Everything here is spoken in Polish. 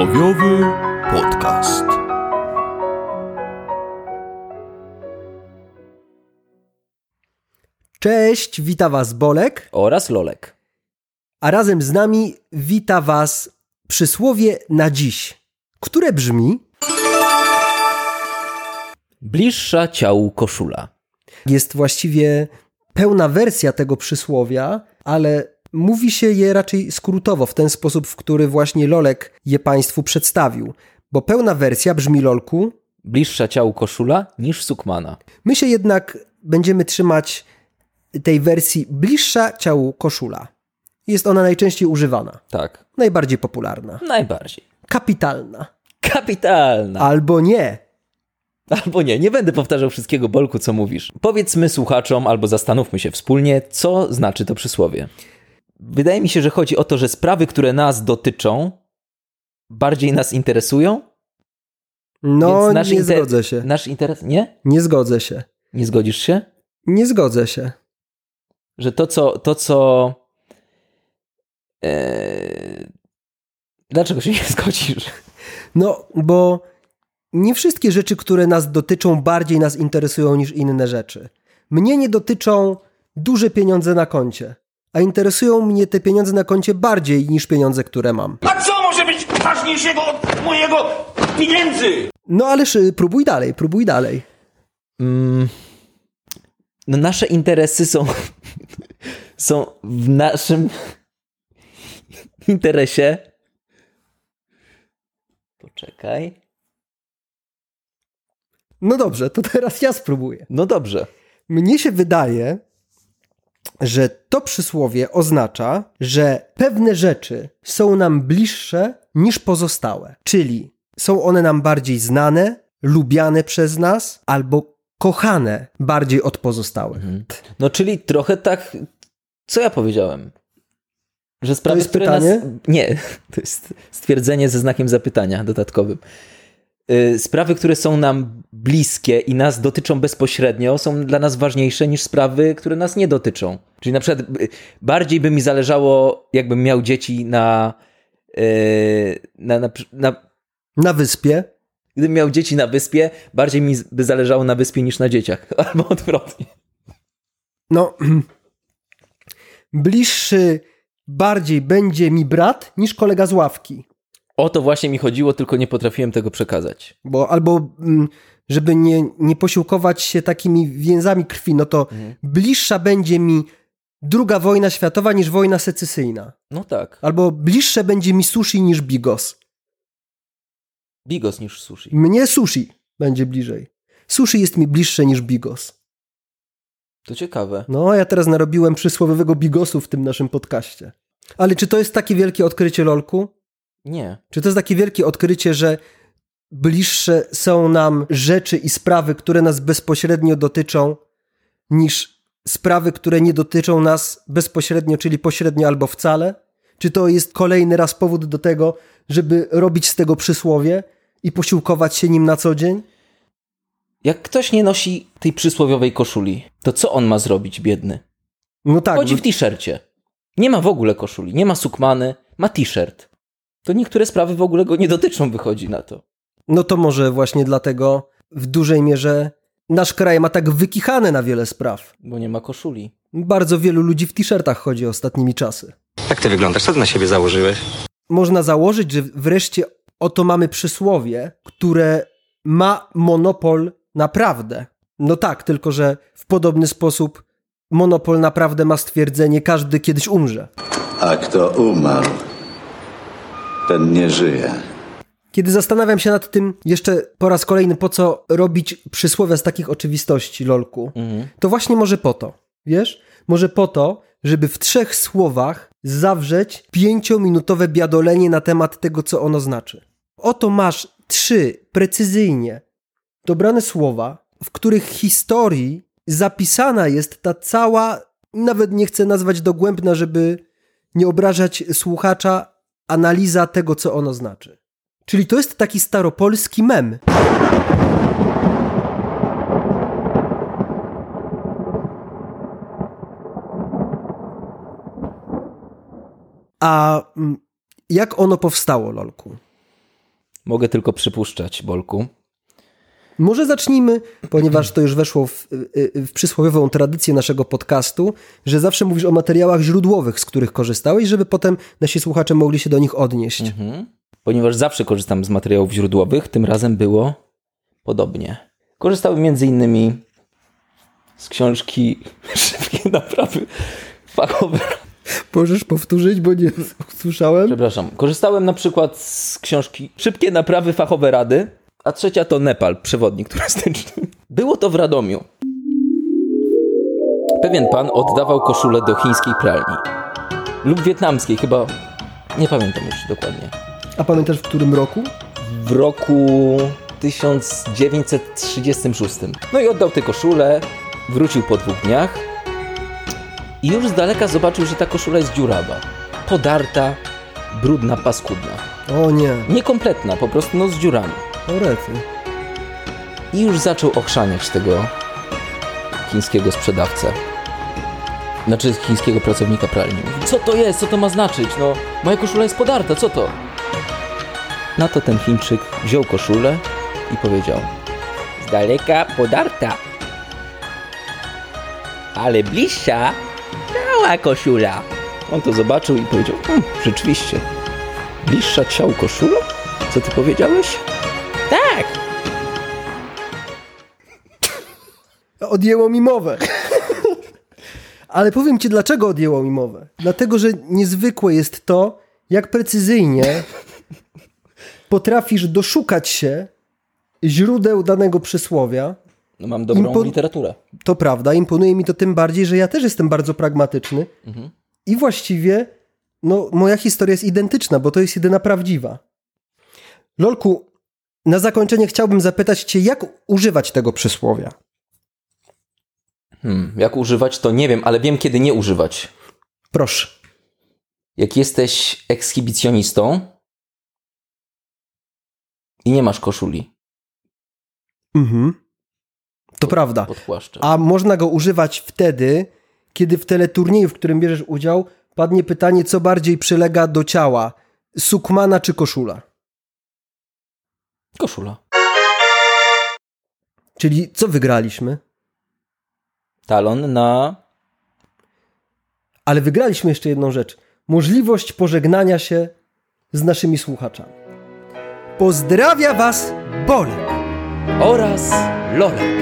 Przysłowiowy podcast. Cześć, wita Was Bolek, oraz Lolek. a razem z nami wita Was przysłowie na dziś, które brzmi: Bliższa ciału koszula. jest właściwie pełna wersja tego przysłowia, ale mówi się je raczej skrótowo, w ten sposób, w który właśnie Lolek je Państwu przedstawił. Bo pełna wersja brzmi Lolku. Bliższa ciału koszula niż sukmana. My się jednak będziemy trzymać tej wersji bliższa ciału koszula. Jest ona najczęściej używana, Tak, najbardziej popularna, najbardziej. kapitalna. Kapitalna. Albo nie. Albo nie, nie będę powtarzał wszystkiego, Bolku, co mówisz. Powiedzmy słuchaczom, albo zastanówmy się wspólnie, co znaczy to przysłowie. Wydaje mi się, że chodzi o to, że sprawy, które nas dotyczą, bardziej nas interesują. No, nie inter- zgodzę się. Nasz interes. Nie? Nie zgodzę się. Nie zgodzisz się? Nie zgodzę się. Że to, co. To, co e... Dlaczego się nie zgodzisz? No, bo nie wszystkie rzeczy, które nas dotyczą, bardziej nas interesują niż inne rzeczy. Mnie nie dotyczą duże pieniądze na koncie, a interesują mnie te pieniądze na koncie bardziej niż pieniądze, które mam. A co może być ważniejszego od mojego pieniędzy? No ależ próbuj dalej, próbuj dalej. Mm, no nasze interesy są, są w naszym interesie. Poczekaj. No dobrze, to teraz ja spróbuję. No dobrze. Mnie się wydaje, że to przysłowie oznacza, że pewne rzeczy są nam bliższe niż pozostałe. Czyli są one nam bardziej znane, lubiane przez nas albo kochane bardziej od pozostałych. No czyli trochę tak, co ja powiedziałem? Że sprawy, jest które pytanie? nas... Nie, to jest stwierdzenie ze znakiem zapytania dodatkowym. Y, Sprawy, które są nam bliskie i nas dotyczą bezpośrednio, są dla nas ważniejsze niż sprawy, które nas nie dotyczą. Czyli na przykład y, bardziej by mi zależało, jakbym miał dzieci na. y, na, na, na Na wyspie Gdybym miał dzieci na wyspie, bardziej mi by zależało na wyspie niż na dzieciach. Albo odwrotnie. no bliższy bardziej będzie mi brat niż kolega z ławki. O to właśnie mi chodziło, tylko nie potrafiłem tego przekazać. Bo albo mm, żeby nie, nie posiłkować się takimi więzami krwi, no to bliższa będzie mi druga wojna światowa niż wojna secesyjna. No tak. Albo bliższe będzie mi sushi niż bigos. Bigos niż sushi. Mnie sushi będzie bliżej. Sushi jest mi bliższe niż bigos. To ciekawe. No, ja teraz narobiłem przysłowiowego bigosu w tym naszym podcaście. Ale czy to jest takie wielkie odkrycie, Lolku? Nie. Czy to jest takie wielkie odkrycie, że bliższe są nam rzeczy i sprawy, które nas bezpośrednio dotyczą, niż sprawy, które nie dotyczą nas bezpośrednio, czyli pośrednio albo wcale? Czy to jest kolejny raz powód do tego, żeby robić z tego przysłowie i posiłkować się nim na co dzień? Jak ktoś nie nosi tej przysłowiowej koszuli, to co on ma zrobić, biedny? No tak, Chodzi bo- w t-shircie. Nie ma w ogóle koszuli, nie ma sukmany, ma t-shirt. To niektóre sprawy w ogóle go nie dotyczą, wychodzi na to. no to może właśnie dlatego w dużej mierze nasz kraj ma tak wykichane na wiele spraw. Bo nie ma koszuli. Bardzo wielu ludzi w t-shirtach chodzi ostatnimi czasy. Jak ty wyglądasz? Co ty na siebie założyłeś? można założyć, że wreszcie oto mamy przysłowie, które ma monopol na prawdę. No tak, tylko że w podobny sposób monopol na prawdę ma stwierdzenie każdy kiedyś umrze. A kto umarł, ten nie żyje. Kiedy zastanawiam się nad tym jeszcze po raz kolejny, po co robić przysłowia z takich oczywistości, lolku, to właśnie może po to, wiesz? Może po to, żeby w trzech słowach zawrzeć pięciominutowe biadolenie na temat tego, co ono znaczy. Oto masz trzy precyzyjnie dobrane słowa, w których historii zapisana jest ta cała, nawet nie chcę nazwać dogłębna, żeby nie obrażać słuchacza, analiza tego, co ono znaczy. Czyli to jest taki staropolski mem. A mm, jak ono powstało, Lolku? Mogę tylko przypuszczać, Bolku. Może zacznijmy, ponieważ to już weszło w, w, w przysłowiową tradycję naszego podcastu, że zawsze mówisz o materiałach źródłowych, z których korzystałeś, żeby potem nasi słuchacze mogli się do nich odnieść. Ponieważ zawsze korzystam z materiałów źródłowych, tym razem było podobnie. Korzystałem między innymi z książki Szybkie naprawy fachowe. Możesz powtórzyć, bo nie usłyszałem. Przepraszam. Korzystałem na przykład z książki Szybkie naprawy fachowe rady, a trzecia to Nepal, przewodnik turystyczny. Było to w Radomiu. Pewien pan oddawał koszulę do chińskiej pralni. Lub wietnamskiej, chyba. Nie pamiętam już dokładnie. A pamiętasz w którym roku? w roku 1936. No i oddał tę koszulę, wrócił po dwóch dniach i już z daleka zobaczył, że ta koszula jest dziurawa. Podarta, brudna, paskudna. O nie, Niekompletna, po prostu no z dziurami. o rety. I już zaczął ochrzaniać tego chińskiego sprzedawcę. Znaczy chińskiego pracownika pralni. Co to jest? Co to ma znaczyć? No, moja koszula jest podarta, co to? Na to ten Chińczyk wziął koszulę i powiedział Z daleka podarta. Ale bliższa cała koszula. On to zobaczył i powiedział, hm, rzeczywiście, bliższa ciał koszula? Co ty powiedziałeś? Tak, Odjęło mi mowę. Ale powiem ci, dlaczego odjęło mi mowę. Dlatego, że niezwykłe jest to, jak precyzyjnie potrafisz doszukać się źródeł danego przysłowia. No mam dobrą literaturę. To prawda, imponuje mi to tym bardziej, że ja też jestem bardzo pragmatyczny i właściwie no, moja historia jest identyczna, bo to jest jedyna prawdziwa. Lolku, na zakończenie chciałbym zapytać cię, jak używać tego przysłowia? Hmm, jak używać to nie wiem, ale wiem kiedy nie używać. Proszę. Jak jesteś ekshibicjonistą i nie masz koszuli Mhm. To prawda. pod. A można go używać wtedy, kiedy w teleturnieju, w którym bierzesz udział, padnie pytanie, co bardziej przylega do ciała, sukmana czy koszula? Koszula. Czyli co wygraliśmy? Talon na... Ale wygraliśmy jeszcze jedną rzecz. Możliwość pożegnania się z naszymi słuchaczami. Pozdrawia Was Bolek oraz Lolek.